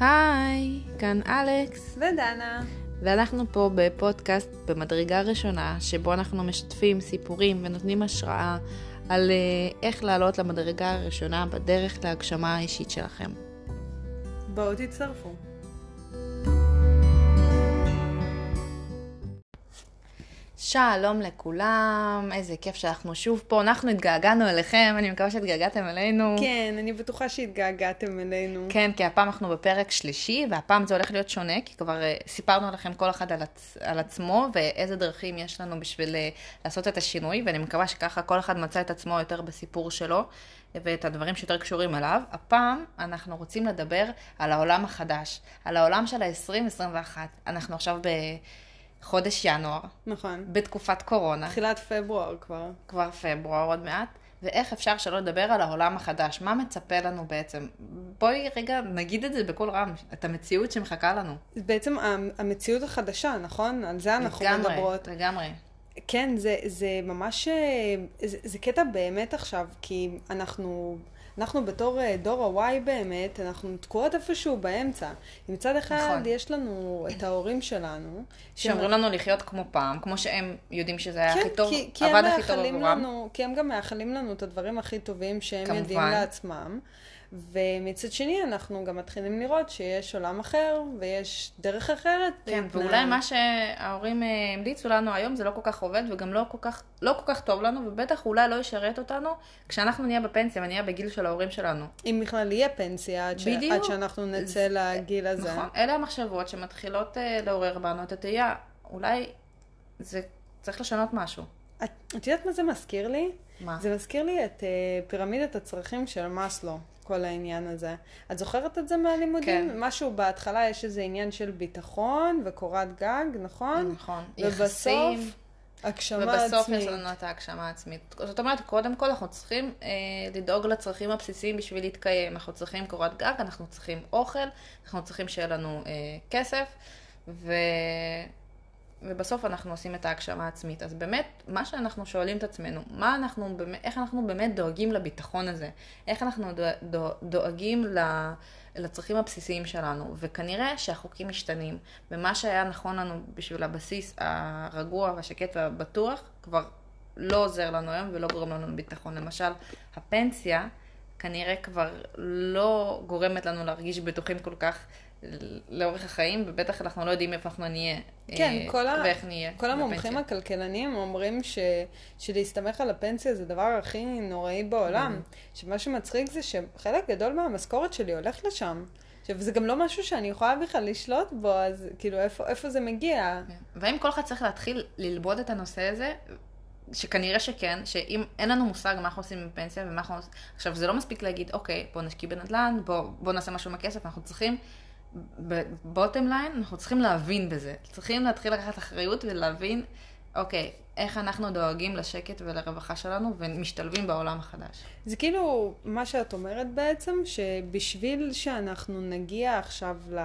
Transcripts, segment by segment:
היי, כאן אלכס, ודנה. ואנחנו פה בפודקאסט במדרגה ראשונה, שבו אנחנו משתפים סיפורים ונותנים השראה על אה, איך לעלות למדרגה הראשונה בדרך להגשמה האישית שלכם. בואו תצטרפו. שלום לכולם, איזה כיף שאנחנו שוב פה. אנחנו התגעגענו אליכם, אני מקווה שהתגעגעתם אלינו. כן, אני בטוחה שהתגעגעתם אלינו. כן, כי הפעם אנחנו בפרק שלישי, והפעם זה הולך להיות שונה, כי כבר uh, סיפרנו לכם כל אחד על, עצ... על עצמו, ואיזה דרכים יש לנו בשביל uh, לעשות את השינוי, ואני מקווה שככה כל אחד מצא את עצמו יותר בסיפור שלו, ואת הדברים שיותר קשורים אליו. הפעם אנחנו רוצים לדבר על העולם החדש, על העולם של ה-2021. אנחנו עכשיו ב... חודש ינואר, נכון. בתקופת קורונה, תחילת פברואר כבר. כבר פברואר עוד מעט, ואיך אפשר שלא לדבר על העולם החדש? מה מצפה לנו בעצם? בואי רגע נגיד את זה בקול רם, את המציאות שמחכה לנו. בעצם המ- המציאות החדשה, נכון? על זה אנחנו לגמרי, מדברות. לגמרי. כן, זה, זה ממש, אה, זה, זה קטע באמת עכשיו, כי אנחנו, אנחנו בתור אה, דור ה-Y באמת, אנחנו תקועות איפשהו באמצע. מצד אחד נכון. יש לנו את ההורים שלנו, שאומרים לנו לחיות כמו פעם, כמו שהם יודעים שזה היה כן, הכי טוב, כי, כי עבד הכי טוב עבורם. לנו, כי הם גם מאחלים לנו את הדברים הכי טובים שהם כמובן. יודעים לעצמם. ומצד שני, אנחנו גם מתחילים לראות שיש עולם אחר, ויש דרך אחרת. כן, להתנהל. ואולי מה שההורים אה, המליצו לנו היום זה לא כל כך עובד וגם לא כל כך, לא כל כך טוב לנו, ובטח אולי לא ישרת אותנו כשאנחנו נהיה בפנסיה ונהיה בגיל של ההורים שלנו. אם בכלל יהיה פנסיה עד, ש... בדיוק. עד שאנחנו נצא לגיל הזה. נכון, אלה המחשבות שמתחילות אה, לעורר בנו את התהייה. אולי זה צריך לשנות משהו. את, את יודעת מה זה מזכיר לי? מה? זה מזכיר לי את uh, פירמידת הצרכים של מאסלו, כל העניין הזה. את זוכרת את זה מהלימודים? כן. משהו בהתחלה יש איזה עניין של ביטחון וקורת גג, נכון? נכון. ובסוף, יחסים, הגשמה ובסוף עצמית. יש לנו את ההגשמה העצמית. זאת אומרת, קודם כל אנחנו צריכים אה, לדאוג לצרכים הבסיסיים בשביל להתקיים. אנחנו צריכים קורת גג, אנחנו צריכים אוכל, אנחנו צריכים שיהיה לנו אה, כסף, ו... ובסוף אנחנו עושים את ההגשמה העצמית. אז באמת, מה שאנחנו שואלים את עצמנו, מה אנחנו, איך אנחנו באמת דואגים לביטחון הזה? איך אנחנו דו- דו- דואגים לצרכים הבסיסיים שלנו? וכנראה שהחוקים משתנים, ומה שהיה נכון לנו בשביל הבסיס הרגוע והשקט והבטוח, כבר לא עוזר לנו היום ולא גורם לנו לביטחון. למשל, הפנסיה כנראה כבר לא גורמת לנו להרגיש בטוחים כל כך לאורך החיים, ובטח אנחנו לא יודעים איפה אנחנו נהיה. כן, אה, כל, ה... ואיך נהיה. כל המומחים בפנסיה. הכלכלנים אומרים ש... שלהסתמך על הפנסיה זה הדבר הכי נוראי בעולם. שמה שמצחיק זה שחלק גדול מהמשכורת שלי הולך לשם. עכשיו, זה גם לא משהו שאני יכולה בכלל לשלוט בו, אז כאילו, איפה, איפה זה מגיע? כן. והאם כל אחד צריך להתחיל ללמוד את הנושא הזה, שכנראה שכן, שאם אין לנו מושג מה אנחנו עושים בפנסיה ומה אנחנו עושים... עכשיו, זה לא מספיק להגיד, אוקיי, בוא נשקיע בנדל"ן, בוא, בוא נעשה משהו עם הכסף, אנחנו צריכים, ב bottom line, אנחנו צריכים להבין בזה. צריכים להתחיל לקחת אחריות ולהבין, אוקיי, איך אנחנו דואגים לשקט ולרווחה שלנו ומשתלבים בעולם החדש. זה כאילו, מה שאת אומרת בעצם, שבשביל שאנחנו נגיע עכשיו ל...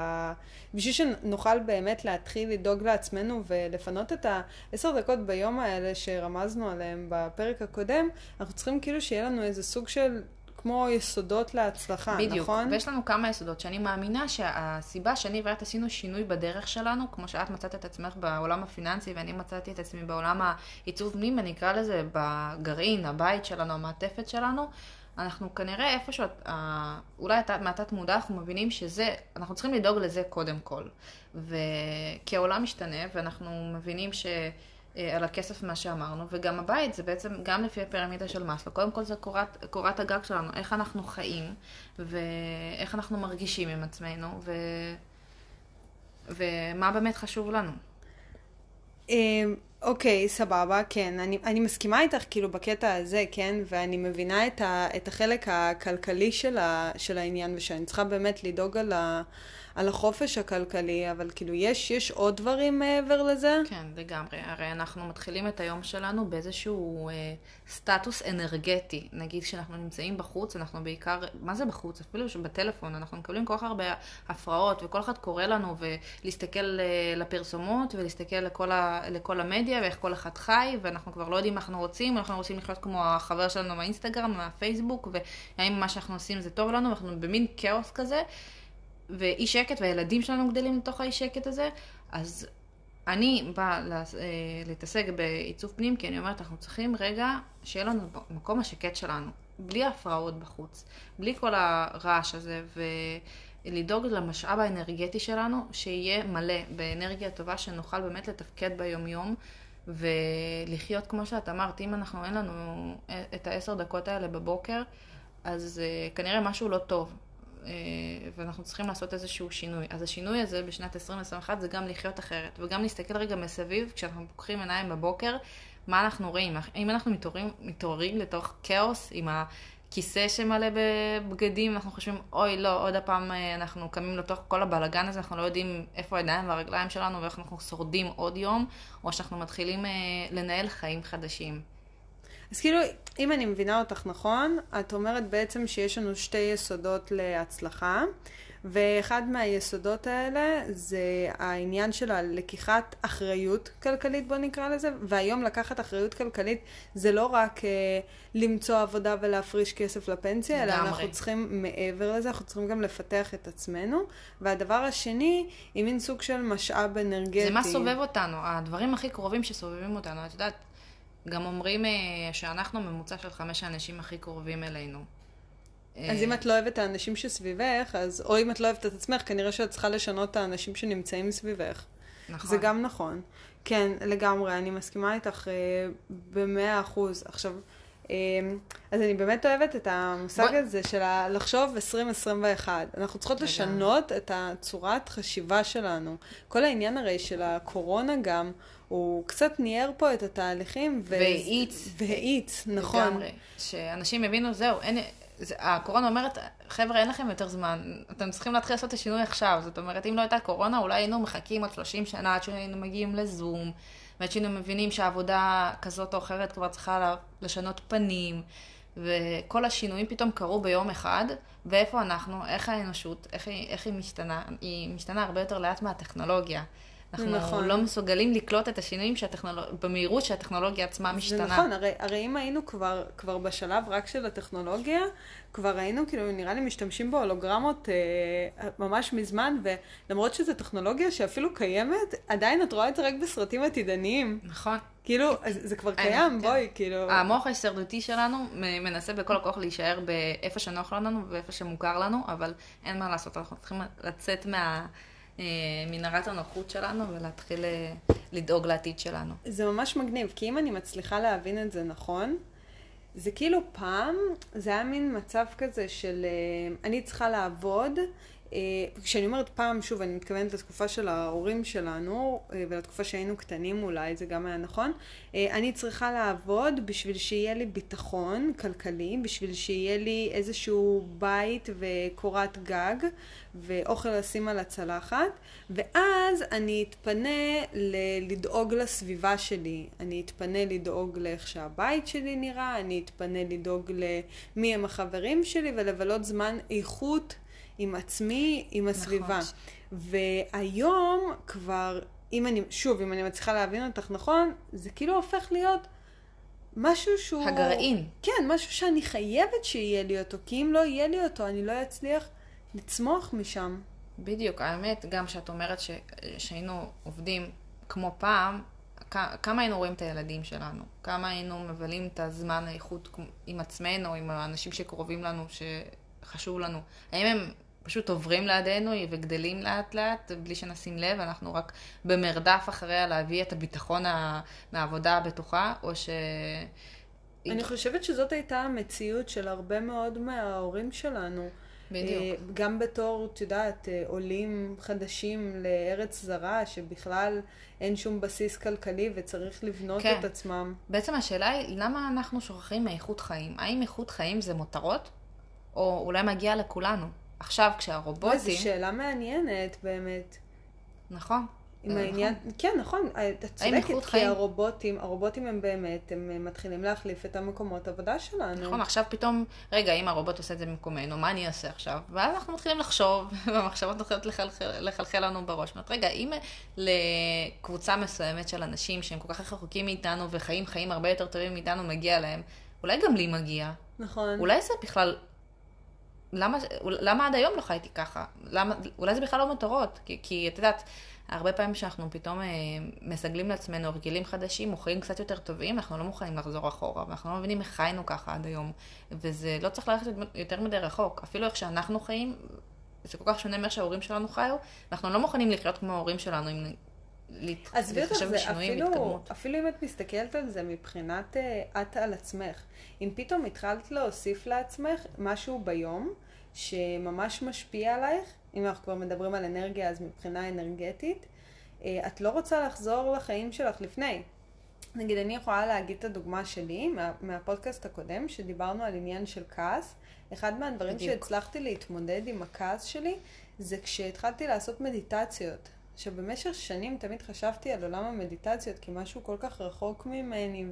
בשביל שנוכל באמת להתחיל לדאוג לעצמנו ולפנות את העשר דקות ביום האלה שרמזנו עליהם בפרק הקודם, אנחנו צריכים כאילו שיהיה לנו איזה סוג של... כמו יסודות להצלחה, בדיוק. נכון? ויש לנו כמה יסודות שאני מאמינה שהסיבה שאני ואת עשינו שינוי בדרך שלנו, כמו שאת מצאת את עצמך בעולם הפיננסי ואני מצאתי את עצמי בעולם העיצוב פנים, אני אקרא לזה בגרעין, הבית שלנו, המעטפת שלנו, אנחנו כנראה איפשהו, אה, אולי מהתת מודע אנחנו מבינים שזה, אנחנו צריכים לדאוג לזה קודם כל. וכי העולם משתנה ואנחנו מבינים ש... אה, על הכסף מה שאמרנו, וגם הבית זה בעצם גם לפי הפירמידה של מאסלו. קודם כל זה קורת, קורת הגג שלנו, איך אנחנו חיים, ואיך אנחנו מרגישים עם עצמנו, ו... ומה באמת חשוב לנו. אוקיי, סבבה, כן. אני, אני מסכימה איתך כאילו בקטע הזה, כן? ואני מבינה את, ה, את החלק הכלכלי של, ה, של העניין, ושאני צריכה באמת לדאוג על, ה, על החופש הכלכלי, אבל כאילו, יש, יש עוד דברים מעבר לזה? כן, לגמרי. הרי אנחנו מתחילים את היום שלנו באיזשהו אה, סטטוס אנרגטי. נגיד כשאנחנו נמצאים בחוץ, אנחנו בעיקר, מה זה בחוץ? אפילו שבטלפון, אנחנו מקבלים כל כך הרבה הפרעות, וכל אחד קורא לנו ולהסתכל אה, לפרסומות, ולהסתכל לכל, ה, לכל המדיה, ואיך כל אחד חי, ואנחנו כבר לא יודעים מה אנחנו רוצים, אנחנו רוצים לחיות כמו החבר שלנו מהאינסטגרם, מהפייסבוק, והאם מה שאנחנו עושים זה טוב לנו, ואנחנו במין כאוס כזה. ואי שקט, והילדים שלנו גדלים לתוך האי שקט הזה, אז אני באה אה, להתעסק בעיצוב פנים, כי אני אומרת, אנחנו צריכים רגע שיהיה לנו במקום השקט שלנו, בלי הפרעות בחוץ, בלי כל הרעש הזה, ולדאוג למשאב האנרגטי שלנו, שיהיה מלא באנרגיה טובה, שנוכל באמת לתפקד ביומיום. ולחיות כמו שאת אמרת, אם אנחנו, אין לנו את העשר דקות האלה בבוקר, אז uh, כנראה משהו לא טוב, uh, ואנחנו צריכים לעשות איזשהו שינוי. אז השינוי הזה בשנת 2021 זה גם לחיות אחרת, וגם להסתכל רגע מסביב, כשאנחנו פוקחים עיניים בבוקר, מה אנחנו רואים? אם אנחנו מתעוררים, לתוך כאוס עם הכיסא שמלא בבגדים, אנחנו חושבים, אוי, לא, עוד הפעם אה, אנחנו קמים לתוך כל הבלגן הזה, אנחנו לא יודעים איפה הידיים והרגליים שלנו ואיך אנחנו שורדים עוד יום, או שאנחנו מתחילים uh, לנהל חיים חדשים. אז כאילו, אם אני מבינה אותך נכון, את אומרת בעצם שיש לנו שתי יסודות להצלחה, ואחד מהיסודות האלה זה העניין של הלקיחת אחריות כלכלית, בוא נקרא לזה, והיום לקחת אחריות כלכלית זה לא רק אה, למצוא עבודה ולהפריש כסף לפנסיה, אלא אנחנו צריכים מעבר לזה, אנחנו צריכים גם לפתח את עצמנו, והדבר השני, היא מין סוג של משאב אנרגטי. זה מה סובב אותנו, הדברים הכי קרובים שסובבים אותנו, את יודעת. גם אומרים אה, שאנחנו ממוצע של חמש האנשים הכי קרובים אלינו. אז אם את לא אוהבת את האנשים שסביבך, אז או אם את לא אוהבת את עצמך, כנראה שאת צריכה לשנות את האנשים שנמצאים סביבך. נכון. זה גם נכון. כן, לגמרי, אני מסכימה איתך אה, במאה אחוז. עכשיו, אה, אז אני באמת אוהבת את המושג בוא... הזה של לחשוב 2021. אנחנו צריכות לגמרי. לשנות את הצורת חשיבה שלנו. כל העניין הרי של הקורונה גם, הוא קצת ניער פה את התהליכים. והאיץ. והאיץ, נכון. לגמרי. שאנשים הבינו, זהו, אין... הקורונה אומרת, חבר'ה, אין לכם יותר זמן, אתם צריכים להתחיל לעשות את השינוי עכשיו. זאת אומרת, אם לא הייתה קורונה, אולי היינו מחכים עוד 30 שנה עד שהיינו מגיעים לזום, ועד שהיינו מבינים שהעבודה כזאת או אחרת כבר צריכה לשנות פנים, וכל השינויים פתאום קרו ביום אחד, ואיפה אנחנו, איך האנושות, איך היא, איך היא משתנה, היא משתנה הרבה יותר לאט מהטכנולוגיה. אנחנו נכון. לא מסוגלים לקלוט את השינויים שהטכנולוג... במהירות שהטכנולוגיה עצמה משתנה. זה נכון, הרי, הרי אם היינו כבר, כבר בשלב רק של הטכנולוגיה, כבר היינו, כאילו, נראה לי משתמשים בהולוגרמות אה, ממש מזמן, ולמרות שזו טכנולוגיה שאפילו קיימת, עדיין את רואה את זה רק בסרטים עתידניים. נכון. כאילו, זה כבר קיים, כן. בואי, כאילו... המוח ההישרדותי שלנו מנסה בכל הכוח להישאר באיפה שנוח לנו ואיפה שמוכר לנו, אבל אין מה לעשות, אנחנו צריכים לצאת מה... אה, מנהרת הנוחות שלנו ולהתחיל אה, לדאוג לעתיד שלנו. זה ממש מגניב, כי אם אני מצליחה להבין את זה נכון, זה כאילו פעם, זה היה מין מצב כזה של אה, אני צריכה לעבוד, כשאני אומרת פעם, שוב, אני מתכוונת לתקופה של ההורים שלנו, ולתקופה שהיינו קטנים אולי, זה גם היה נכון. אני צריכה לעבוד בשביל שיהיה לי ביטחון כלכלי, בשביל שיהיה לי איזשהו בית וקורת גג, ואוכל לשים על הצלחת, ואז אני אתפנה ל- לדאוג לסביבה שלי. אני אתפנה לדאוג לאיך שהבית שלי נראה, אני אתפנה לדאוג למי הם החברים שלי, ולבלות זמן איכות עם עצמי, עם הסביבה. נכון. והיום כבר, אם אני, שוב, אם אני מצליחה להבין אותך נכון, זה כאילו הופך להיות משהו שהוא... הגרעין. כן, משהו שאני חייבת שיהיה לי אותו, כי אם לא יהיה לי אותו, אני לא אצליח לצמוח משם. בדיוק, האמת, גם שאת אומרת ש... שהיינו עובדים כמו פעם, כמה היינו רואים את הילדים שלנו? כמה היינו מבלים את הזמן האיכות עם עצמנו, עם האנשים שקרובים לנו, שחשוב לנו? האם הם פשוט עוברים לידינו וגדלים לאט לאט בלי שנשים לב, אנחנו רק במרדף אחריה להביא את הביטחון מהעבודה הבטוחה, או ש... אני חושבת שזאת הייתה המציאות של הרבה מאוד מההורים שלנו. בדיוק. אה, גם בתור, את יודעת, אה, עולים חדשים לארץ זרה, שבכלל אין שום בסיס כלכלי וצריך לבנות כן. את עצמם. בעצם השאלה היא, למה אנחנו שוכחים מאיכות חיים? האם איכות חיים זה מותרות? או אולי מגיע לכולנו? עכשיו, כשהרובוטים... זו שאלה מעניינת, באמת. נכון. עם אה, העניין, נכון. כן, נכון, את צודקת, כי הרובוטים, הרובוטים הם באמת, הם מתחילים להחליף את המקומות עבודה שלנו. נכון, עכשיו פתאום, רגע, אם הרובוט עושה את זה במקומנו, מה אני אעשה עכשיו? ואז אנחנו מתחילים לחשוב, והמחשבות מתחילות לחלחל, לחלחל לנו בראש. אומרת, רגע, אם לקבוצה מסוימת של אנשים שהם כל כך רחוקים מאיתנו וחיים חיים הרבה יותר טובים מאיתנו מגיע להם, אולי גם לי מגיע. נכון. אולי זה בכלל למה, למה עד היום לא חייתי ככה? למה, אולי זה בכלל לא מטרות, כי, כי את יודעת, הרבה פעמים כשאנחנו פתאום אה, מסגלים לעצמנו הרגלים חדשים, או חיים קצת יותר טובים, אנחנו לא מוכנים לחזור אחורה, ואנחנו לא מבינים איך חיינו ככה עד היום. וזה לא צריך ללכת יותר מדי רחוק. אפילו איך שאנחנו חיים, זה כל כך שונה מאיך שההורים שלנו חיו, ואנחנו לא מוכנים לחיות כמו ההורים שלנו, אם להתחשב בשינויים והתקדמות. אפילו אם את מסתכלת על זה מבחינת uh, את על עצמך, אם פתאום התחלת להוסיף לעצמך משהו ביום שממש משפיע עלייך, אם אנחנו כבר מדברים על אנרגיה אז מבחינה אנרגטית, uh, את לא רוצה לחזור לחיים שלך לפני. נגיד, אני יכולה להגיד את הדוגמה שלי מה, מהפודקאסט הקודם, שדיברנו על עניין של כעס. אחד מהדברים בדיוק. שהצלחתי להתמודד עם הכעס שלי, זה כשהתחלתי לעשות מדיטציות. שבמשך שנים תמיד חשבתי על עולם המדיטציות כמשהו כל כך רחוק ממני,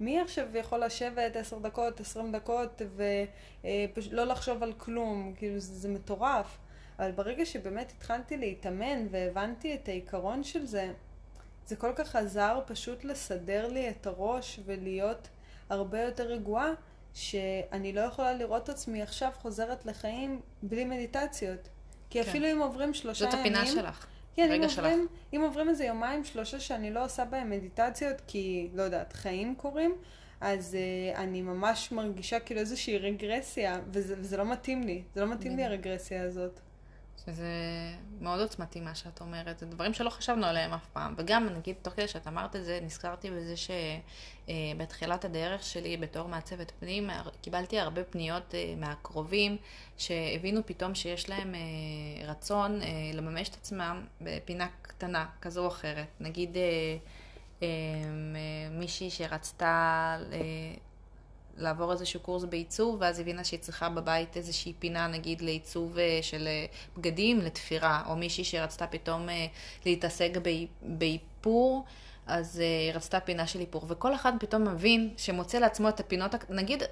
ומי עכשיו יכול לשבת עשר דקות, עשרים דקות, ולא לחשוב על כלום, כאילו זה, זה מטורף. אבל ברגע שבאמת התחלתי להתאמן והבנתי את העיקרון של זה, זה כל כך עזר פשוט לסדר לי את הראש ולהיות הרבה יותר רגועה, שאני לא יכולה לראות עצמי עכשיו חוזרת לחיים בלי מדיטציות. כי כן. אפילו אם עוברים שלושה זאת ימים... זאת הפינה שלך. כן, אם עוברים, אם עוברים איזה יומיים, שלושה שאני לא עושה בהם מדיטציות, כי, לא יודעת, חיים קורים, אז uh, אני ממש מרגישה כאילו איזושהי רגרסיה, וזה, וזה לא מתאים לי. זה לא מתאים לי הרגרסיה הזאת. שזה מאוד עוצמתי מה שאת אומרת, זה דברים שלא חשבנו עליהם אף פעם. וגם, נגיד, תוך כדי שאת אמרת את זה, נזכרתי בזה שבתחילת אה, הדרך שלי בתור מעצבת פנים, קיבלתי הרבה פניות אה, מהקרובים, שהבינו פתאום שיש להם אה, רצון לממש את עצמם בפינה קטנה, כזו או אחרת. נגיד, מישהי שרצתה לעבור איזשהו קורס בעיצוב, ואז הבינה שהיא צריכה בבית איזושהי פינה, נגיד, לעיצוב אה, של אה, בגדים, לתפירה, או מישהי שרצתה פתאום אה, להתעסק באיפור. אז היא רצתה פינה של איפור, וכל אחד פתאום מבין שמוצא לעצמו את הפינות, נגיד,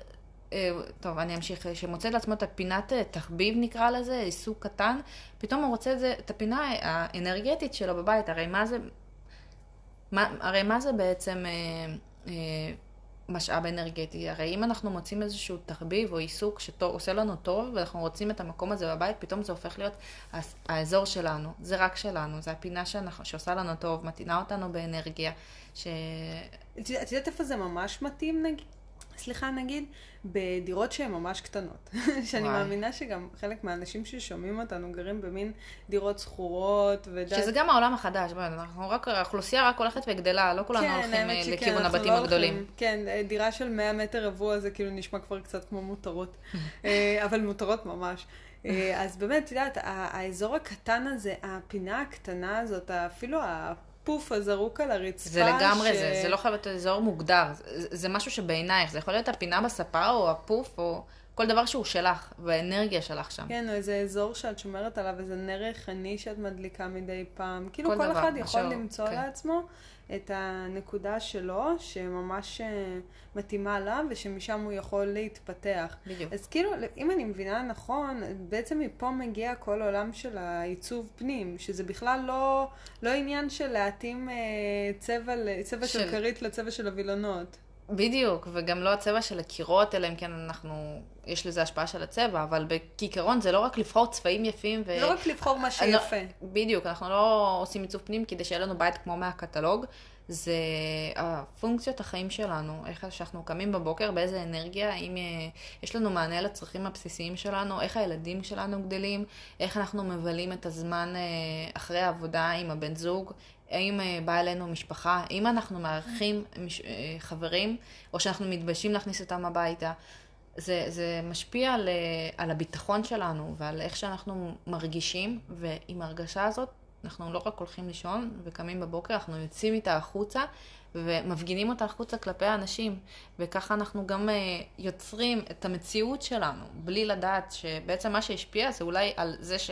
טוב, אני אמשיך, שמוצא לעצמו את הפינת תחביב נקרא לזה, עיסוק קטן, פתאום הוא רוצה את, זה, את הפינה האנרגטית שלו בבית, הרי מה זה, מה, הרי מה זה בעצם משאב אנרגטי. הרי אם אנחנו מוצאים איזשהו תחביב או עיסוק שעושה לנו טוב, ואנחנו רוצים את המקום הזה בבית, פתאום זה הופך להיות האזור שלנו. זה רק שלנו, זה הפינה שאנחנו, שעושה לנו טוב, מתאינה אותנו באנרגיה. ש... את יודעת איפה זה ממש מתאים נגיד? סליחה נגיד, בדירות שהן ממש קטנות. שאני וואי. מאמינה שגם חלק מהאנשים ששומעים אותנו גרים במין דירות שכורות ודעת... שזה גם העולם החדש, אנחנו רק, האוכלוסייה רק הולכת וגדלה, לא כולנו כן, הולכים אה, שכן, לכיוון הבתים לא הגדולים. הולכים, כן, אה, דירה של 100 מטר רבוע זה כאילו נשמע כבר קצת כמו מותרות, אה, אבל מותרות ממש. אז באמת, את יודעת, האזור הקטן הזה, הפינה הקטנה הזאת, אפילו הפוף הזרוק על הרצפה. זה לגמרי ש... זה, זה לא חייב להיות אזור מוגדר, זה, זה משהו שבעינייך, זה יכול להיות הפינה בספה או הפוף או כל דבר שהוא שלך, והאנרגיה שלך שם. כן, או איזה אזור שאת שומרת עליו, איזה נר ריחני שאת מדליקה מדי פעם. כאילו כל, כל דבר, אחד יכול משהו, למצוא כן. לעצמו את הנקודה שלו, שממש אה, מתאימה לה, ושמשם הוא יכול להתפתח. בדיוק. אז כאילו, אם אני מבינה נכון, בעצם מפה מגיע כל עולם של העיצוב פנים, שזה בכלל לא, לא עניין של להתאים אה, צבע, צבע של... של כרית לצבע של הווילונות. בדיוק, וגם לא הצבע של הקירות, אלא אם כן אנחנו, יש לזה השפעה של הצבע, אבל בכיכרון זה לא רק לבחור צבעים יפים ו... לא רק לבחור מה שיפה. לא, בדיוק, אנחנו לא עושים עיצוב פנים כדי שיהיה לנו בית כמו מהקטלוג, זה הפונקציות החיים שלנו, איך שאנחנו קמים בבוקר, באיזה אנרגיה, האם אה, יש לנו מענה לצרכים הבסיסיים שלנו, איך הילדים שלנו גדלים, איך אנחנו מבלים את הזמן אה, אחרי העבודה עם הבן זוג, האם אה, באה אלינו משפחה, אם אנחנו מארחים מש... אה, חברים, או שאנחנו מתביישים להכניס אותם הביתה. זה, זה משפיע על, אה, על הביטחון שלנו ועל איך שאנחנו מרגישים, ועם ההרגשה הזאת אנחנו לא רק הולכים לישון וקמים בבוקר, אנחנו יוצאים איתה החוצה ומפגינים אותה החוצה כלפי האנשים, וככה אנחנו גם יוצרים את המציאות שלנו, בלי לדעת שבעצם מה שהשפיע זה אולי על זה ש...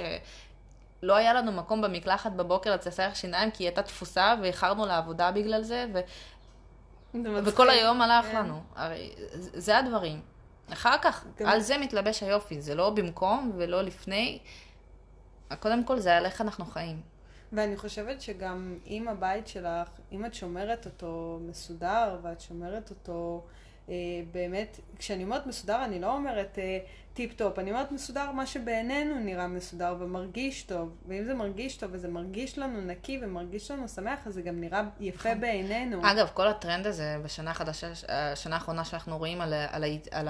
לא היה לנו מקום במקלחת בבוקר לצסח שיניים כי היא הייתה תפוסה ואיחרנו לעבודה בגלל זה, ו... וכל היום הלך כן. לנו. הרי זה הדברים. אחר כך, גם... על זה מתלבש היופי, זה לא במקום ולא לפני. קודם כל זה על איך אנחנו חיים. ואני חושבת שגם אם הבית שלך, אם את שומרת אותו מסודר ואת שומרת אותו אה, באמת, כשאני אומרת מסודר, אני לא אומרת אה, טיפ-טופ. אני אומרת מסודר מה שבעינינו נראה מסודר ומרגיש טוב. ואם זה מרגיש טוב וזה מרגיש לנו נקי ומרגיש לנו שמח, אז זה גם נראה יפה נכון. בעינינו. אגב, כל הטרנד הזה בשנה החדשה, השנה האחרונה שאנחנו רואים על, על, על,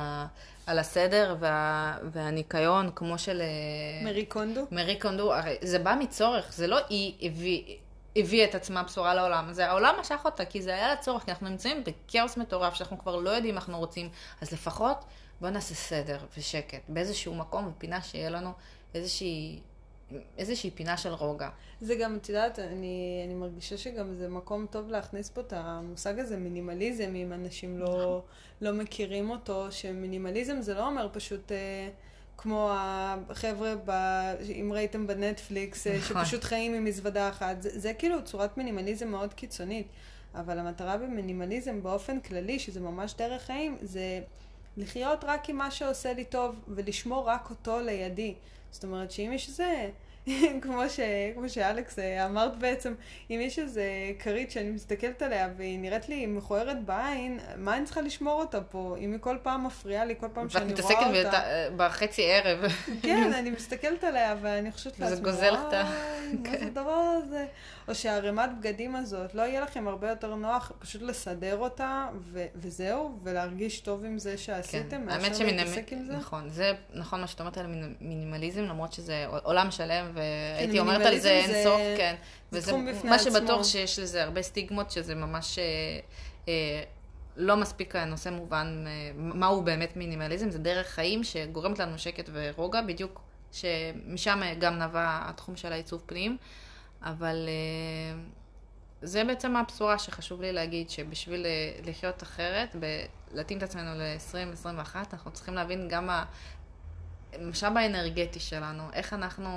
על הסדר וה, והניקיון, כמו של אה, מרי קונדו? מרי קונדו, הרי זה בא מצורך, זה לא היא הביא... הביא את עצמה בשורה לעולם, זה העולם משך אותה, כי זה היה לה צורך, כי אנחנו נמצאים בכאוס מטורף, שאנחנו כבר לא יודעים מה אנחנו רוצים, אז לפחות בואו נעשה סדר ושקט, באיזשהו מקום ופינה שיהיה לנו איזושהי, איזושהי פינה של רוגע. זה גם, את יודעת, אני, אני מרגישה שגם זה מקום טוב להכניס פה את המושג הזה, מינימליזם, אם אנשים לא, לא מכירים אותו, שמינימליזם זה לא אומר פשוט אה, כמו החבר'ה, ב, אם ראיתם בנטפליקס, אה, נכון. שפשוט חיים עם מזוודה אחת. זה, זה כאילו צורת מינימליזם מאוד קיצונית, אבל המטרה במינימליזם באופן כללי, שזה ממש דרך חיים, זה לחיות רק עם מה שעושה לי טוב, ולשמור רק אותו לידי. זאת אומרת שאם יש איזה... כמו, ש... כמו שאלכס אה, אמרת בעצם, אם יש איזה כרית שאני מסתכלת עליה והיא נראית לי מכוערת בעין, מה אני צריכה לשמור אותה פה? אם היא כל פעם מפריעה לי, כל פעם ואת שאני מתעסקת רואה אותה... בת- בחצי ערב. כן, אני מסתכלת עליה ואני חושבת לעצמי, וואי, מה כן. זה הדבר הזה? או שהערימת בגדים הזאת, לא יהיה לכם הרבה יותר נוח פשוט לסדר אותה ו- וזהו, ולהרגיש טוב עם זה שעשיתם, כן. מאשר. להתעסק עם זה? נכון, זה נכון מה שאת אומרת על מיני- מינימליזם, למרות שזה עולם שלם, והייתי אומרת על זה אין סוף, כן. זה וזה מה. שבטוח שיש לזה הרבה סטיגמות, שזה ממש אה, אה, לא מספיק הנושא מובן, אה, מהו באמת מינימליזם, זה דרך חיים שגורמת לנו שקט ורוגע, בדיוק שמשם גם נבע התחום של העיצוב פנים, אבל זה בעצם הבשורה שחשוב לי להגיד, שבשביל לחיות אחרת, להתאים את עצמנו ל-2021, אנחנו צריכים להבין גם המשאב האנרגטי שלנו, איך אנחנו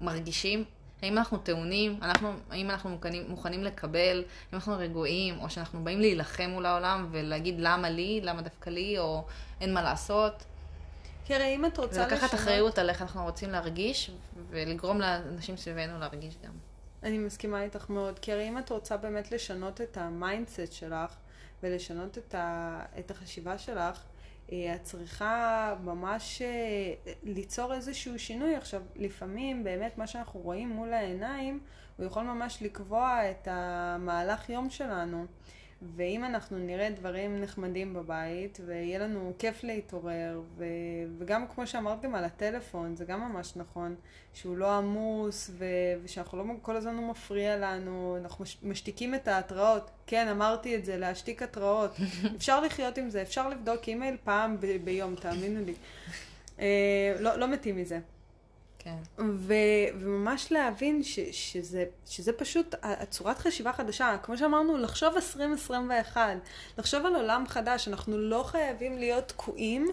מרגישים, האם אנחנו טעונים, אנחנו, האם אנחנו מוכנים, מוכנים לקבל, האם אנחנו רגועים, או שאנחנו באים להילחם מול העולם ולהגיד למה לי, למה דווקא לי, או אין מה לעשות. כי הרי אם את רוצה ולקחת אחריות על איך אנחנו רוצים להרגיש, ולגרום לאנשים סביבנו להרגיש גם. אני מסכימה איתך מאוד, כי הרי אם את רוצה באמת לשנות את ה mindset שלך ולשנות את, ה, את החשיבה שלך, את צריכה ממש אה, ליצור איזשהו שינוי. עכשיו, לפעמים באמת מה שאנחנו רואים מול העיניים, הוא יכול ממש לקבוע את המהלך יום שלנו. ואם אנחנו נראה דברים נחמדים בבית, ויהיה לנו כיף להתעורר, ו... וגם כמו שאמרת גם על הטלפון, זה גם ממש נכון, שהוא לא עמוס, ו... ושאנחנו לא, כל הזמן הוא מפריע לנו, אנחנו מש... משתיקים את ההתראות. כן, אמרתי את זה, להשתיק התראות. אפשר לחיות עם זה, אפשר לבדוק אימייל פעם ב... ביום, תאמינו לי. אה, לא, לא מתים מזה. כן. ו- וממש להבין ש- שזה, שזה פשוט הצורת חשיבה חדשה. כמו שאמרנו, לחשוב 2021, לחשוב על עולם חדש. אנחנו לא חייבים להיות תקועים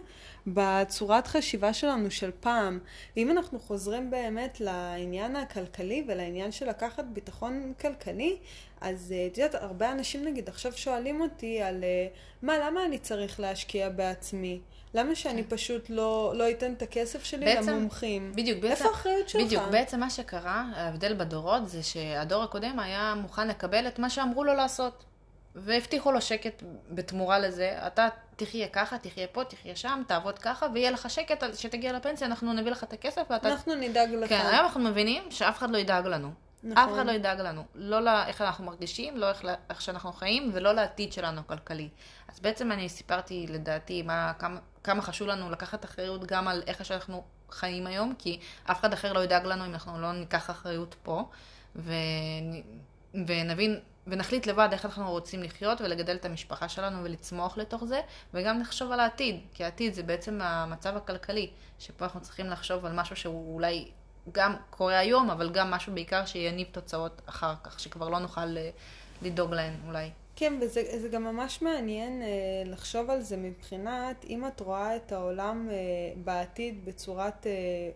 בצורת חשיבה שלנו של פעם. ואם אנחנו חוזרים באמת לעניין הכלכלי ולעניין של לקחת ביטחון כלכלי, אז אה, את יודעת, הרבה אנשים נגיד עכשיו שואלים אותי על אה, מה, למה אני צריך להשקיע בעצמי? למה שאני פשוט לא, לא אתן את הכסף שלי בעצם- למומחים? בדיוק, בעצם, איפה האחריות שלך? בדיוק, בעצם מה שקרה, ההבדל בדורות זה שהדור הקודם היה מוכן לקבל את מה שאמרו לו לעשות. והבטיחו לו שקט בתמורה לזה, אתה תחיה ככה, תחיה פה, תחיה שם, תעבוד ככה, ויהיה לך שקט עד שתגיע לפנסיה, אנחנו נביא לך את הכסף ואתה... אנחנו נדאג לך. כן, היום אנחנו מבינים שאף אחד לא ידאג לנו. נכון. אף אחד לא ידאג לנו. לא לאיך אנחנו מרגישים, לא איך, איך שאנחנו חיים, ולא לעתיד שלנו הכלכלי. אז בעצם אני סיפרתי, לדעתי, מה, כמה, כמה חשוב לנו לקחת אחריות גם על איך שאנחנו חיים היום, כי אף אחד אחר לא ידאג לנו אם אנחנו לא ניקח אחריות פה, ונ, ונבין, ונחליט לבד איך אנחנו רוצים לחיות ולגדל את המשפחה שלנו ולצמוח לתוך זה, וגם נחשוב על העתיד, כי העתיד זה בעצם המצב הכלכלי, שפה אנחנו צריכים לחשוב על משהו שהוא אולי גם קורה היום, אבל גם משהו בעיקר שיניב תוצאות אחר כך, שכבר לא נוכל אה, לדאוג להן אולי. כן, וזה זה גם ממש מעניין אה, לחשוב על זה מבחינת אם את רואה את העולם אה, בעתיד בצורת אה,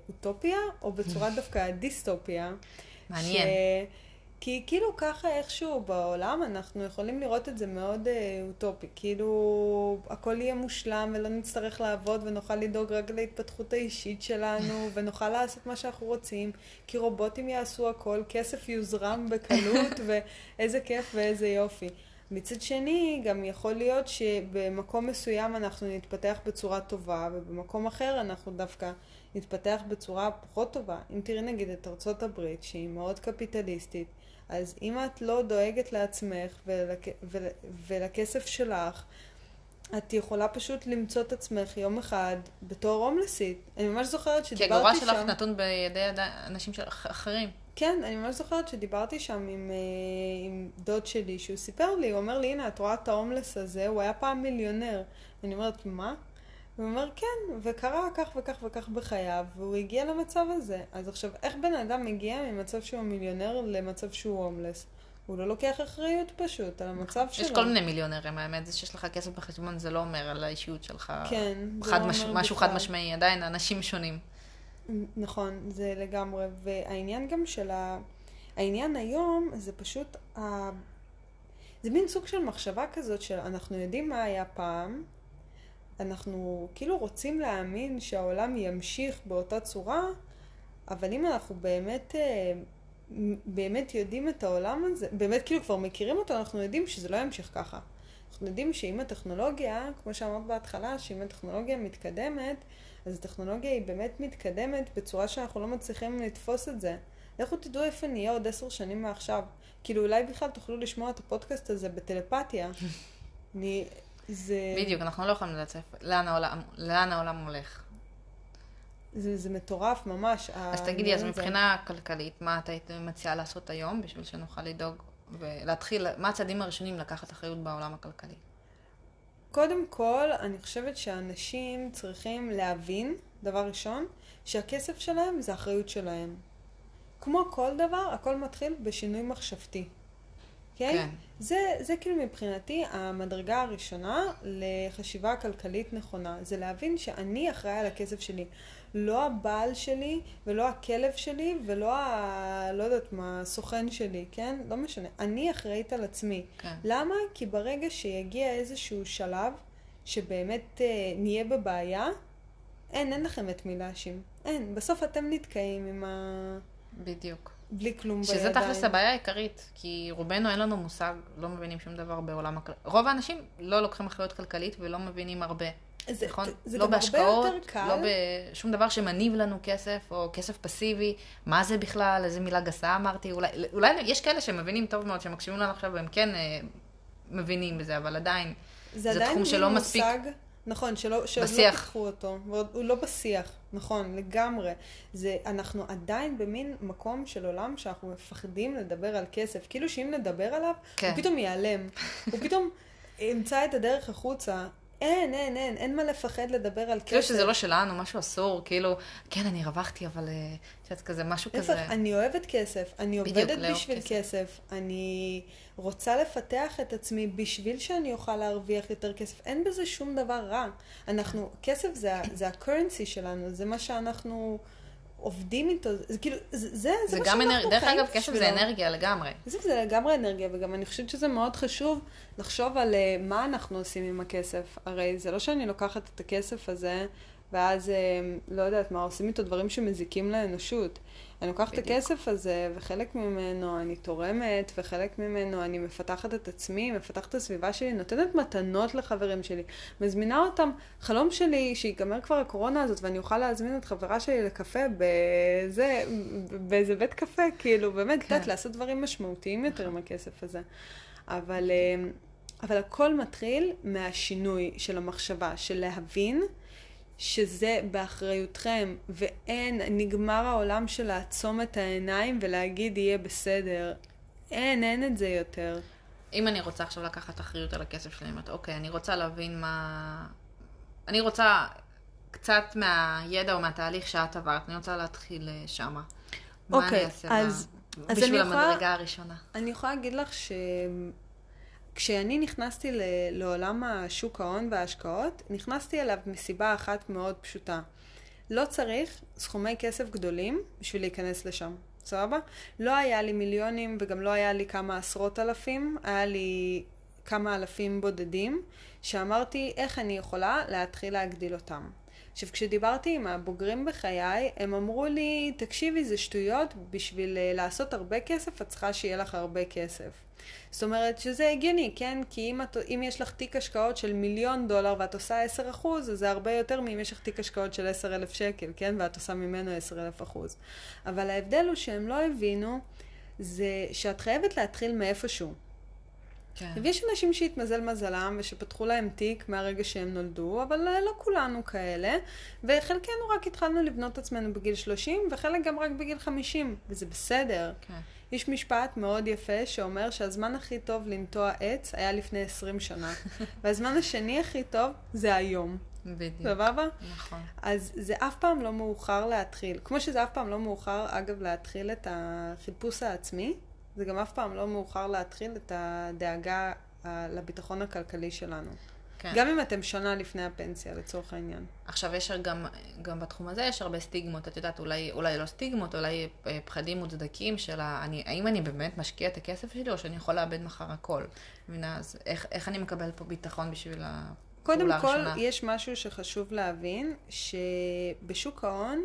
אוטופיה, או בצורת דווקא דיסטופיה. מעניין. ש... כי כאילו ככה איכשהו בעולם אנחנו יכולים לראות את זה מאוד אה, אוטופי, כאילו הכל יהיה מושלם ולא נצטרך לעבוד ונוכל לדאוג רק להתפתחות האישית שלנו ונוכל לעשות מה שאנחנו רוצים, כי רובוטים יעשו הכל, כסף יוזרם בקלות ואיזה כיף ואיזה יופי. מצד שני, גם יכול להיות שבמקום מסוים אנחנו נתפתח בצורה טובה, ובמקום אחר אנחנו דווקא נתפתח בצורה פחות טובה. אם תראי נגיד את ארצות הברית, שהיא מאוד קפיטליסטית, אז אם את לא דואגת לעצמך ולכ... ול... ולכסף שלך, את יכולה פשוט למצוא את עצמך יום אחד בתור הומלסית. אני ממש זוכרת שדיברתי שם... כי הגורל שלך נתון בידי אנשים אחרים. כן, אני ממש זוכרת שדיברתי שם עם, אה, עם דוד שלי, שהוא סיפר לי, הוא אומר לי, הנה, את רואה את ההומלס הזה, הוא היה פעם מיליונר. אני אומרת, מה? הוא אומר, כן, וקרה כך וכך וכך בחייו, והוא הגיע למצב הזה. אז עכשיו, איך בן אדם מגיע ממצב שהוא מיליונר למצב שהוא הומלס? הוא לא לוקח אחריות פשוט על המצב יש שלו. יש כל מיני מיליונרים, האמת, זה שיש לך כסף בחשבון זה לא אומר על האישיות שלך. כן, זה לא מש... אומר משהו בכלל. חד משמעי, עדיין אנשים שונים. נכון, זה לגמרי. והעניין גם של ה... העניין היום זה פשוט ה... זה מין סוג של מחשבה כזאת שאנחנו יודעים מה היה פעם, אנחנו כאילו רוצים להאמין שהעולם ימשיך באותה צורה, אבל אם אנחנו באמת, אה, באמת יודעים את העולם הזה, באמת כאילו כבר מכירים אותו, אנחנו יודעים שזה לא ימשיך ככה. אנחנו יודעים שאם הטכנולוגיה, כמו שאמרת בהתחלה, שאם הטכנולוגיה מתקדמת, אז הטכנולוגיה היא באמת מתקדמת בצורה שאנחנו לא מצליחים לתפוס את זה. לכו תדעו איפה נהיה עוד עשר שנים מעכשיו. כאילו אולי בכלל תוכלו לשמוע את הפודקאסט הזה בטלפתיה. אני... זה... בדיוק, אנחנו לא יכולים לצף לאן העולם, לאן העולם הולך. זה, זה מטורף ממש. אז תגידי, אז מבחינה זה... כלכלית, מה את היית מציעה לעשות היום בשביל שנוכל לדאוג ולהתחיל, מה הצעדים הראשונים לקחת אחריות בעולם הכלכלי? קודם כל, אני חושבת שאנשים צריכים להבין, דבר ראשון, שהכסף שלהם זה אחריות שלהם. כמו כל דבר, הכל מתחיל בשינוי מחשבתי. Okay? אוקיי? כן. זה, זה כאילו מבחינתי המדרגה הראשונה לחשיבה כלכלית נכונה. זה להבין שאני אחראי על הכסף שלי. לא הבעל שלי, ולא הכלב שלי, ולא ה... לא יודעת מה, הסוכן שלי, כן? לא משנה. אני אחראית על עצמי. כן. למה? כי ברגע שיגיע איזשהו שלב שבאמת אה, נהיה בבעיה, אין, אין לכם את מי להאשים. אין. בסוף אתם נתקעים עם ה... בדיוק. בלי כלום שזה בידיים. שזה תכלס הבעיה העיקרית, כי רובנו אין לנו מושג, לא מבינים שום דבר בעולם הכלכלי. רוב האנשים לא לוקחים אחריות כלכלית ולא מבינים הרבה. זה, נכון? זה לא גם בהשקעות, הרבה יותר קל. לא בשום דבר שמניב לנו כסף, או כסף פסיבי. מה זה בכלל? איזה מילה גסה אמרתי? אולי, אולי יש כאלה שמבינים טוב מאוד, שמקשיבים לנו עכשיו, והם כן אה, מבינים בזה, אבל עדיין, זה, זה תחום שלא מספיק... מושג, נכון, שלא, שלא בשיח. לא פיתחו אותו, הוא לא בשיח, נכון, לגמרי. זה, אנחנו עדיין במין מקום של עולם שאנחנו מפחדים לדבר על כסף. כאילו שאם נדבר עליו, כן. הוא פתאום ייעלם. הוא פתאום ימצא את הדרך החוצה. אין, אין, אין, אין מה לפחד לדבר על כסף. כאילו שזה לא שלנו, משהו אסור, כאילו, כן, אני הרווחתי, אבל אה, את יודעת, כזה, משהו כזה. להפך, אני אוהבת כסף, אני עובדת בשביל כסף. כסף, אני רוצה לפתח את עצמי בשביל שאני אוכל להרוויח יותר כסף. אין בזה שום דבר רע. אנחנו, כסף זה, זה ה-currency שלנו, זה מה שאנחנו... עובדים איתו, זה כאילו, זה, זה, זה מה שאנחנו אנר... דרך אגב, כסף זה אנרגיה לגמרי. זה, זה לגמרי אנרגיה, וגם אני חושבת שזה מאוד חשוב לחשוב על uh, מה אנחנו עושים עם הכסף. הרי זה לא שאני לוקחת את הכסף הזה, ואז, uh, לא יודעת מה, עושים איתו דברים שמזיקים לאנושות. אני לוקחת את הכסף הזה, וחלק ממנו אני תורמת, וחלק ממנו אני מפתחת את עצמי, מפתחת את הסביבה שלי, נותנת מתנות לחברים שלי, מזמינה אותם. חלום שלי שיגמר כבר הקורונה הזאת, ואני אוכל להזמין את חברה שלי לקפה בזה, באיזה בית קפה, כאילו, באמת, כן. יודעת, לעשות דברים משמעותיים יותר עם הכסף הזה. אבל, אה, אבל הכל מתחיל מהשינוי של המחשבה, של להבין שזה באחריותכם, ואין, נגמר העולם של לעצום את העיניים ולהגיד יהיה בסדר. אין, אין את זה יותר. אם אני רוצה עכשיו לקחת אחריות על הכסף שלי, אומרת, אוקיי, אני רוצה להבין מה... אני רוצה קצת מהידע או מהתהליך שאת עברת, אני רוצה להתחיל אה, שמה. אוקיי, מה אני אעשה אז, מה... אז בשביל המדרגה יכולה, הראשונה? אני יכולה להגיד לך ש... כשאני נכנסתי לעולם השוק ההון וההשקעות, נכנסתי אליו מסיבה אחת מאוד פשוטה. לא צריך סכומי כסף גדולים בשביל להיכנס לשם, סבבה? לא היה לי מיליונים וגם לא היה לי כמה עשרות אלפים, היה לי כמה אלפים בודדים, שאמרתי איך אני יכולה להתחיל להגדיל אותם. עכשיו, כשדיברתי עם הבוגרים בחיי, הם אמרו לי, תקשיבי, זה שטויות, בשביל אה, לעשות הרבה כסף, את צריכה שיהיה לך הרבה כסף. זאת אומרת שזה הגיוני, כן? כי אם, את, אם יש לך תיק השקעות של מיליון דולר ואת עושה 10 אחוז, אז זה הרבה יותר מאם יש לך תיק השקעות של 10 אלף שקל, כן? ואת עושה ממנו 10 אלף אחוז. אבל ההבדל הוא שהם לא הבינו, זה שאת חייבת להתחיל מאיפשהו. כן. ויש אנשים שהתמזל מזלם ושפתחו להם תיק מהרגע שהם נולדו, אבל לא כולנו כאלה, וחלקנו רק התחלנו לבנות עצמנו בגיל 30, וחלק גם רק בגיל 50, וזה בסדר. כן. יש משפט מאוד יפה שאומר שהזמן הכי טוב לנטוע עץ היה לפני 20 שנה, והזמן השני הכי טוב זה היום. בדיוק. סבבה? נכון. אז זה אף פעם לא מאוחר להתחיל. כמו שזה אף פעם לא מאוחר, אגב, להתחיל את החיפוש העצמי, זה גם אף פעם לא מאוחר להתחיל את הדאגה לביטחון הכלכלי שלנו. כן. גם אם אתם שנה לפני הפנסיה, לצורך העניין. עכשיו, יש גם, גם בתחום הזה יש הרבה סטיגמות. את יודעת, אולי, אולי לא סטיגמות, אולי אה, פחדים מוצדקים של אני, האם אני באמת משקיע את הכסף שלי, או שאני יכול לאבד מחר הכל. מבינה? אז איך, איך אני מקבל פה ביטחון בשביל הפעולה הראשונה? קודם כל, יש משהו שחשוב להבין, שבשוק ההון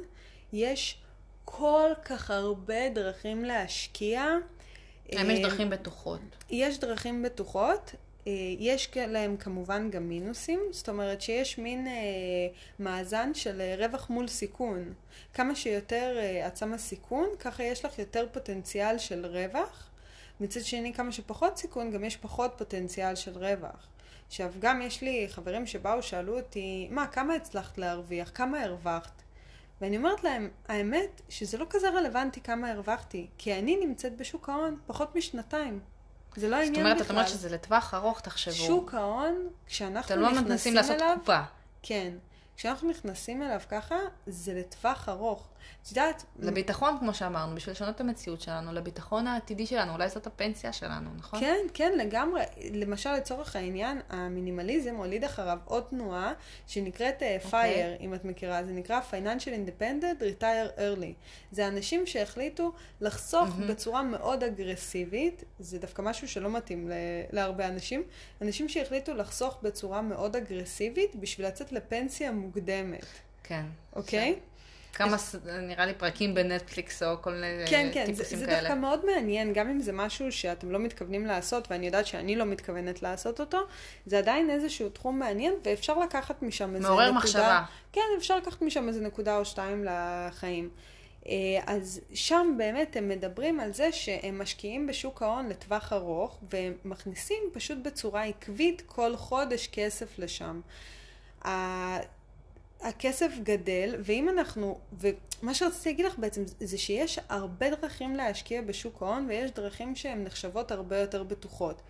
יש כל כך הרבה דרכים להשקיע. האם יש אה, דרכים בטוחות? יש דרכים בטוחות. אה, יש להם כמובן גם מינוסים, זאת אומרת שיש מין אה, מאזן של אה, רווח מול סיכון. כמה שיותר אה, את שמה סיכון, ככה יש לך יותר פוטנציאל של רווח. מצד שני, כמה שפחות סיכון, גם יש פחות פוטנציאל של רווח. עכשיו, גם יש לי חברים שבאו, שאלו אותי, מה, כמה הצלחת להרוויח? כמה הרווחת? ואני אומרת להם, האמת שזה לא כזה רלוונטי כמה הרווחתי, כי אני נמצאת בשוק ההון פחות משנתיים. זה לא העניין בכלל. זאת אומרת, את אומרת שזה לטווח ארוך, תחשבו. שוק ההון, כשאנחנו נכנסים אליו... אתם לא מנסים לעשות קופה. כן. כשאנחנו נכנסים אליו ככה, זה לטווח ארוך. את יודעת... לביטחון, כמו שאמרנו, בשביל לשנות את המציאות שלנו, לביטחון העתידי שלנו, אולי זאת הפנסיה שלנו, נכון? כן, כן, לגמרי. למשל, לצורך העניין, המינימליזם הוליד אחריו עוד תנועה שנקראת uh, FIRE, okay. אם את מכירה, זה נקרא Financial Independent Retire Early. זה אנשים שהחליטו לחסוך mm-hmm. בצורה מאוד אגרסיבית, זה דווקא משהו שלא מתאים להרבה אנשים, אנשים שהחליטו לחסוך בצורה מאוד אגרסיבית בשביל לצאת לפנסיה מוקדמת. כן. אוקיי? Okay? כמה, נראה לי, פרקים בנטפליקס או כל מיני כן, כן, טיפוסים זה, כאלה. כן, כן, זה דווקא מאוד מעניין, גם אם זה משהו שאתם לא מתכוונים לעשות, ואני יודעת שאני לא מתכוונת לעשות אותו, זה עדיין איזשהו תחום מעניין, ואפשר לקחת משם איזה נקודה... מעורר מחשבה. כן, אפשר לקחת משם איזה נקודה או שתיים לחיים. אה, אז שם באמת הם מדברים על זה שהם משקיעים בשוק ההון לטווח ארוך, והם מכניסים פשוט בצורה עקבית כל חודש כסף לשם. הכסף גדל, ואם אנחנו, ומה שרציתי להגיד לך בעצם, זה שיש הרבה דרכים להשקיע בשוק ההון, ויש דרכים שהן נחשבות הרבה יותר בטוחות.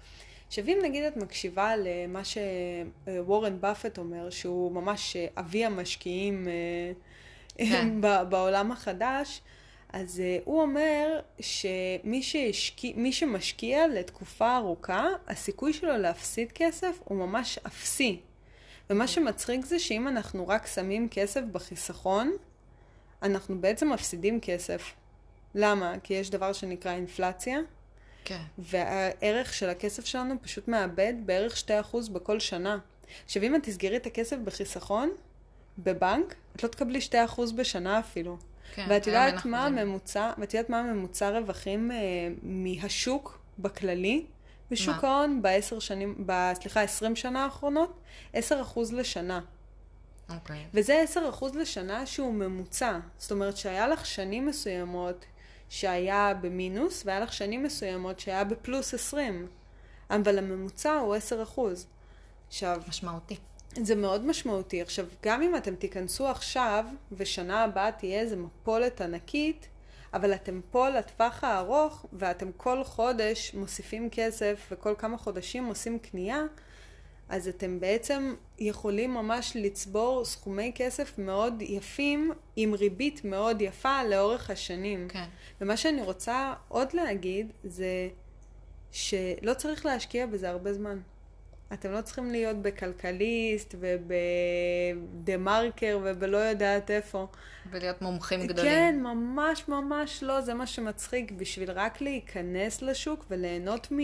עכשיו אם נגיד את מקשיבה למה שוורן באפט אומר, שהוא ממש אבי המשקיעים אה, כן. בעולם החדש, אז אה, הוא אומר שמי שהשקיע, שמשקיע לתקופה ארוכה, הסיכוי שלו להפסיד כסף הוא ממש אפסי. ומה שמצחיק זה שאם אנחנו רק שמים כסף בחיסכון, אנחנו בעצם מפסידים כסף. למה? כי יש דבר שנקרא אינפלציה. כן. והערך של הכסף שלנו פשוט מאבד בערך 2% בכל שנה. עכשיו, אם את תסגרי את הכסף בחיסכון, בבנק, את לא תקבלי 2% בשנה אפילו. כן, ואת יודעת מה הממוצע, ואת יודעת מה הממוצע רווחים אה, מהשוק בכללי? בשוק ההון בעשר שנים, ב, סליחה, עשרים שנה האחרונות, עשר אחוז לשנה. אוקיי. Okay. וזה עשר אחוז לשנה שהוא ממוצע. זאת אומרת שהיה לך שנים מסוימות שהיה במינוס, והיה לך שנים מסוימות שהיה בפלוס עשרים. אבל הממוצע הוא עשר אחוז. עכשיו... משמעותי. זה מאוד משמעותי. עכשיו, גם אם אתם תיכנסו עכשיו, ושנה הבאה תהיה איזה מפולת ענקית, אבל אתם פה לטווח הארוך, ואתם כל חודש מוסיפים כסף, וכל כמה חודשים עושים קנייה, אז אתם בעצם יכולים ממש לצבור סכומי כסף מאוד יפים, עם ריבית מאוד יפה לאורך השנים. כן. ומה שאני רוצה עוד להגיד, זה שלא צריך להשקיע בזה הרבה זמן. אתם לא צריכים להיות בכלכליסט ובדה מרקר ובלא יודעת איפה. ולהיות מומחים גדולים. כן, ממש ממש לא, זה מה שמצחיק. בשביל רק להיכנס לשוק וליהנות מ...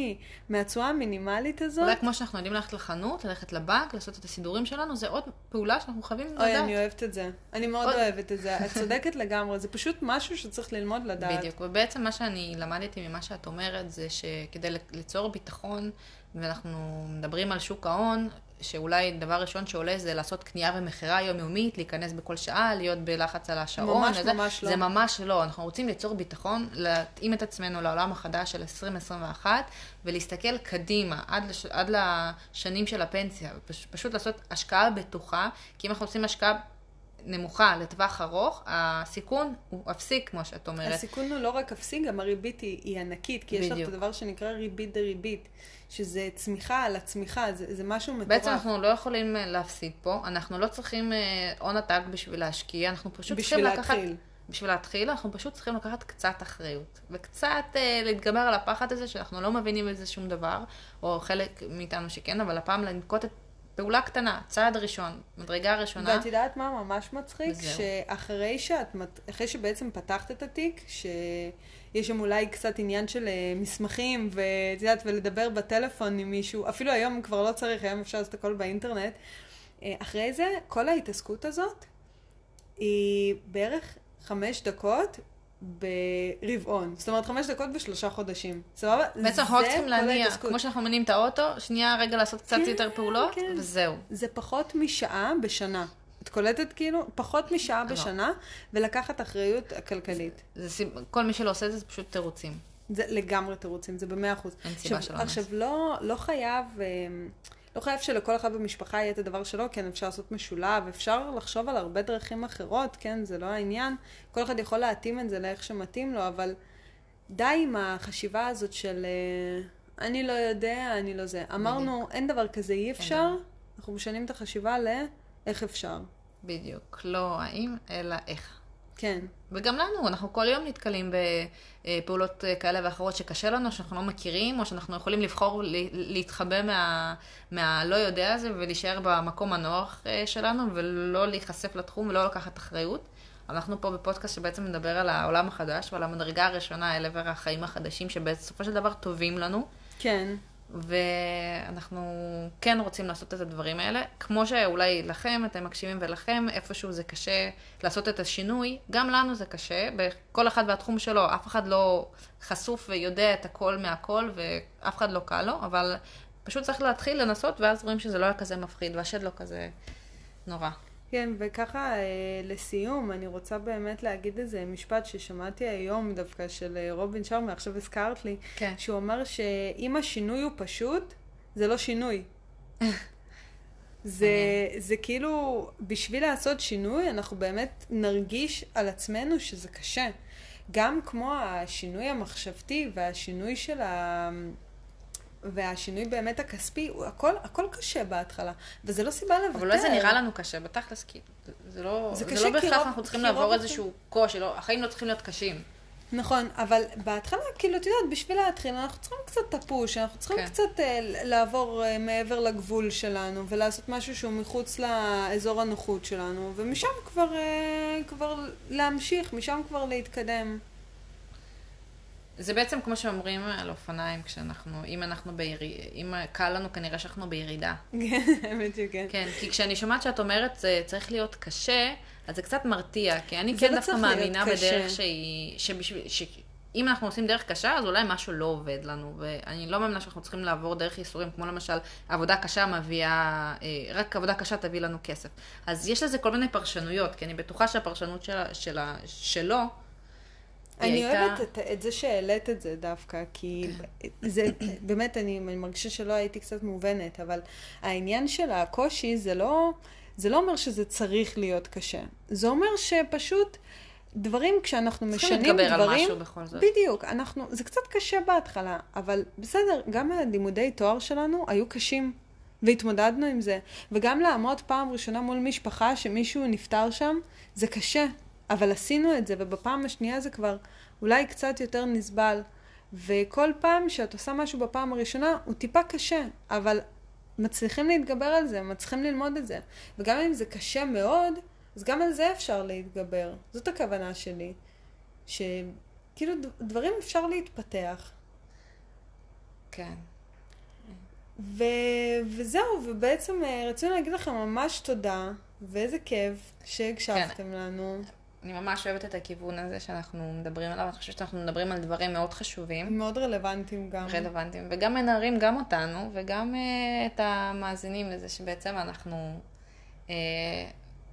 מהתשואה המינימלית הזאת. אולי כמו שאנחנו יודעים ללכת לחנות, ללכת לבנק, לעשות את הסידורים שלנו, זה עוד פעולה שאנחנו חייבים לדעת. אוי, אני אוהבת את זה. אני מאוד עוד... אוהבת את זה. את צודקת לגמרי, זה פשוט משהו שצריך ללמוד לדעת. בדיוק, ובעצם מה שאני למדתי ממה שאת אומרת, זה שכדי ליצור ביטחון, ואנחנו מדברים על שוק ההון, שאולי דבר ראשון שעולה זה לעשות קנייה ומכירה יומיומית, להיכנס בכל שעה, להיות בלחץ על השעון. ממש וזה, ממש לא. זה ממש לא. אנחנו רוצים ליצור ביטחון, להתאים את עצמנו לעולם החדש של 2021, ולהסתכל קדימה, עד, לש, עד לשנים של הפנסיה. פש, פשוט לעשות השקעה בטוחה, כי אם אנחנו עושים השקעה נמוכה לטווח ארוך, הסיכון הוא אפסי, כמו שאת אומרת. הסיכון הוא לא רק אפסי, גם הריבית היא, היא ענקית, כי בדיוק. יש לך את הדבר שנקרא ריבית דריבית, שזה צמיחה על הצמיחה, זה, זה משהו מטורף. בעצם אנחנו לא יכולים אה, להפסיד פה, אנחנו לא צריכים אה, הון עתק בשביל להשקיע, אנחנו פשוט צריכים לקחת... בשביל להתחיל. בשביל להתחיל, אנחנו פשוט צריכים לקחת קצת אחריות, וקצת אה, להתגבר על הפחד הזה שאנחנו לא מבינים בזה שום דבר, או חלק מאיתנו שכן, אבל הפעם לנקוט את פעולה קטנה, צעד ראשון, מדרגה ראשונה. ואת יודעת מה ממש מצחיק? וזהו. שאחרי שאת, אחרי שבעצם פתחת את התיק, שיש שם אולי קצת עניין של אה, מסמכים, ואת יודעת, ולדבר בטלפון עם מישהו, אפילו היום כבר לא צריך, היום אפשר לעשות הכל באינטרנט. אה, אחרי זה, כל ההתעסקות הזאת היא בערך חמש דקות ברבעון. זאת אומרת, חמש דקות בשלושה חודשים. סבבה? בעצם אנחנו רק צריכים להניע, כמו שאנחנו מניעים את האוטו, שנייה רגע לעשות קצת כן, יותר פעולות, כן. וזהו. זה פחות משעה בשנה. את קולטת כאילו? פחות משעה לא. בשנה, ולקחת אחריות כלכלית. זה, זה, כל מי שלא עושה את זה, זה פשוט תירוצים. זה לגמרי תירוצים, זה במאה אחוז. אין סיבה שלא. עכשיו, לא, לא חייב... אמ, לא חייב שלכל אחד במשפחה יהיה את הדבר שלו, כן, אפשר לעשות משולב, אפשר לחשוב על הרבה דרכים אחרות, כן, זה לא העניין. כל אחד יכול להתאים את זה לאיך שמתאים לו, אבל די עם החשיבה הזאת של אה, אני לא יודע, אני לא זה. אמרנו, בדיוק. אין דבר כזה, אי אפשר, אנחנו משנים את החשיבה לאיך אפשר. בדיוק, לא האם, אלא איך. כן. וגם לנו, אנחנו כל יום נתקלים בפעולות כאלה ואחרות שקשה לנו, שאנחנו לא מכירים, או שאנחנו יכולים לבחור להתחבא מה, מהלא יודע הזה ולהישאר במקום הנוח אה, שלנו, ולא להיחשף לתחום ולא לקחת אחריות. אנחנו פה בפודקאסט שבעצם מדבר על העולם החדש ועל המדרגה הראשונה אל עבר החיים החדשים, שבסופו של דבר טובים לנו. כן. ואנחנו כן רוצים לעשות את הדברים האלה. כמו שאולי לכם, אתם מקשיבים ולכם, איפשהו זה קשה לעשות את השינוי, גם לנו זה קשה, בכל אחד והתחום שלו, אף אחד לא חשוף ויודע את הכל מהכל, ואף אחד לא קל לו, אבל פשוט צריך להתחיל לנסות, ואז רואים שזה לא היה כזה מפחיד, והשד לא כזה נורא. כן, וככה אה, לסיום, אני רוצה באמת להגיד איזה משפט ששמעתי היום דווקא של אה, רובין שרמר, עכשיו הזכרת לי, כן. שהוא אמר שאם השינוי הוא פשוט, זה לא שינוי. זה, זה כאילו, בשביל לעשות שינוי, אנחנו באמת נרגיש על עצמנו שזה קשה. גם כמו השינוי המחשבתי והשינוי של ה... והשינוי באמת הכספי, הוא הכל, הכל קשה בהתחלה, וזה לא סיבה לוותר. אבל אולי זה נראה לנו קשה, בתכלס, כי זה לא, זה, זה לא בהכרח אנחנו צריכים לעבור איזשהו קושי, לא, החיים לא צריכים להיות קשים. נכון, אבל בהתחלה, כאילו, את יודעת, בשביל להתחיל, אנחנו צריכים קצת את הפוש, אנחנו צריכים כן. קצת uh, לעבור uh, מעבר לגבול שלנו, ולעשות משהו שהוא מחוץ לאזור הנוחות שלנו, ומשם כבר, uh, כבר להמשיך, משם כבר להתקדם. זה בעצם כמו שאומרים על אופניים, כשאנחנו, אם אנחנו בירידה, אם קל לנו, כנראה שאנחנו בירידה. כן, האמת שכן. כן, כי כשאני שומעת שאת אומרת, זה צריך להיות קשה, אז זה קצת מרתיע, כי אני כן לא דווקא מאמינה בדרך שהיא, שבשביל, שאם אנחנו עושים דרך קשה, אז אולי משהו לא עובד לנו, ואני לא מאמינה שאנחנו צריכים לעבור דרך ייסורים, כמו למשל, עבודה קשה מביאה, אה, רק עבודה קשה תביא לנו כסף. אז יש לזה כל מיני פרשנויות, כי אני בטוחה שהפרשנות שלה, שלה, שלו, אני הייתה... אוהבת את, את זה שהעלית את זה דווקא, כי כן. זה, באמת, אני, אני מרגישה שלא הייתי קצת מובנת, אבל העניין של הקושי זה לא, זה לא אומר שזה צריך להיות קשה. זה אומר שפשוט... דברים, כשאנחנו משנים דברים... צריכים להתגבר על משהו בכל זאת. בדיוק. אנחנו, זה קצת קשה בהתחלה, אבל בסדר, גם הלימודי תואר שלנו היו קשים, והתמודדנו עם זה. וגם לעמוד פעם ראשונה מול משפחה שמישהו נפטר שם, זה קשה. אבל עשינו את זה, ובפעם השנייה זה כבר אולי קצת יותר נסבל. וכל פעם שאת עושה משהו בפעם הראשונה, הוא טיפה קשה, אבל מצליחים להתגבר על זה, מצליחים ללמוד את זה. וגם אם זה קשה מאוד, אז גם על זה אפשר להתגבר. זאת הכוונה שלי. שכאילו דברים אפשר להתפתח. כן. ו... וזהו, ובעצם אה, רצינו להגיד לכם ממש תודה, ואיזה כיף שהקשבתם כן. לנו. אני ממש אוהבת את הכיוון הזה שאנחנו מדברים עליו, אני חושבת שאנחנו מדברים על דברים מאוד חשובים. מאוד רלוונטיים גם. רלוונטיים, וגם מנערים גם אותנו, וגם uh, את המאזינים לזה שבעצם אנחנו, uh,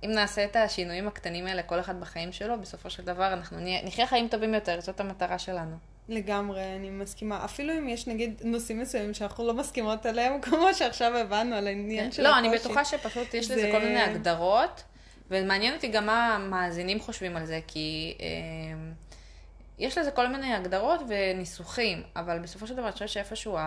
אם נעשה את השינויים הקטנים האלה, כל אחד בחיים שלו, בסופו של דבר אנחנו נחיה חיים טובים יותר, זאת המטרה שלנו. לגמרי, אני מסכימה. אפילו אם יש נגיד נושאים מסוימים שאנחנו לא מסכימות עליהם, כמו שעכשיו הבנו על העניין כן. של לא, הקושי. לא, אני בטוחה שפשוט יש זה... לזה כל מיני הגדרות, ומעניין אותי גם מה המאזינים חושבים על זה, כי אה, יש לזה כל מיני הגדרות וניסוחים, אבל בסופו של דבר אני חושבת שאיפשהו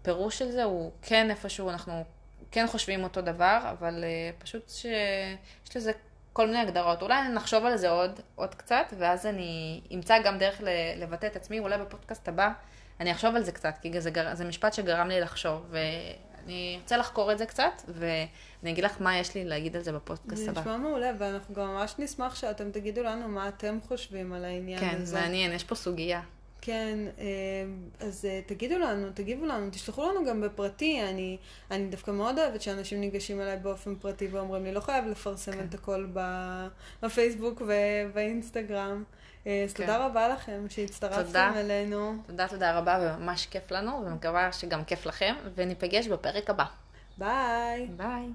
הפירוש של זה הוא כן איפשהו אנחנו כן חושבים אותו דבר, אבל אה, פשוט שיש לזה כל מיני הגדרות. אולי נחשוב על זה עוד, עוד קצת, ואז אני אמצא גם דרך לבטא את עצמי, אולי בפודקאסט הבא אני אחשוב על זה קצת, כי זה, זה משפט שגרם לי לחשוב, ואני ארצה לחקור את זה קצת, ואני אגיד לך מה יש לי להגיד על זה בפודקאסט הבא. זה נשמע מעולה, ואנחנו גם ממש נשמח שאתם תגידו לנו מה אתם חושבים על העניין כן, הזה. כן, מעניין, יש פה סוגיה. כן, אה, אז אה, תגידו לנו, תגיבו לנו, תשלחו לנו גם בפרטי. אני, אני דווקא מאוד אוהבת שאנשים ניגשים אליי באופן פרטי ואומרים לי, לא חייב לפרסם כן. את הכל בפייסבוק ובאינסטגרם. אז כן. תודה רבה לכם שהצטרפתם תודה. אלינו. תודה, תודה רבה, וממש כיף לנו, ומקווה שגם כיף לכם, וניפגש בפרק הבא. ביי. ביי.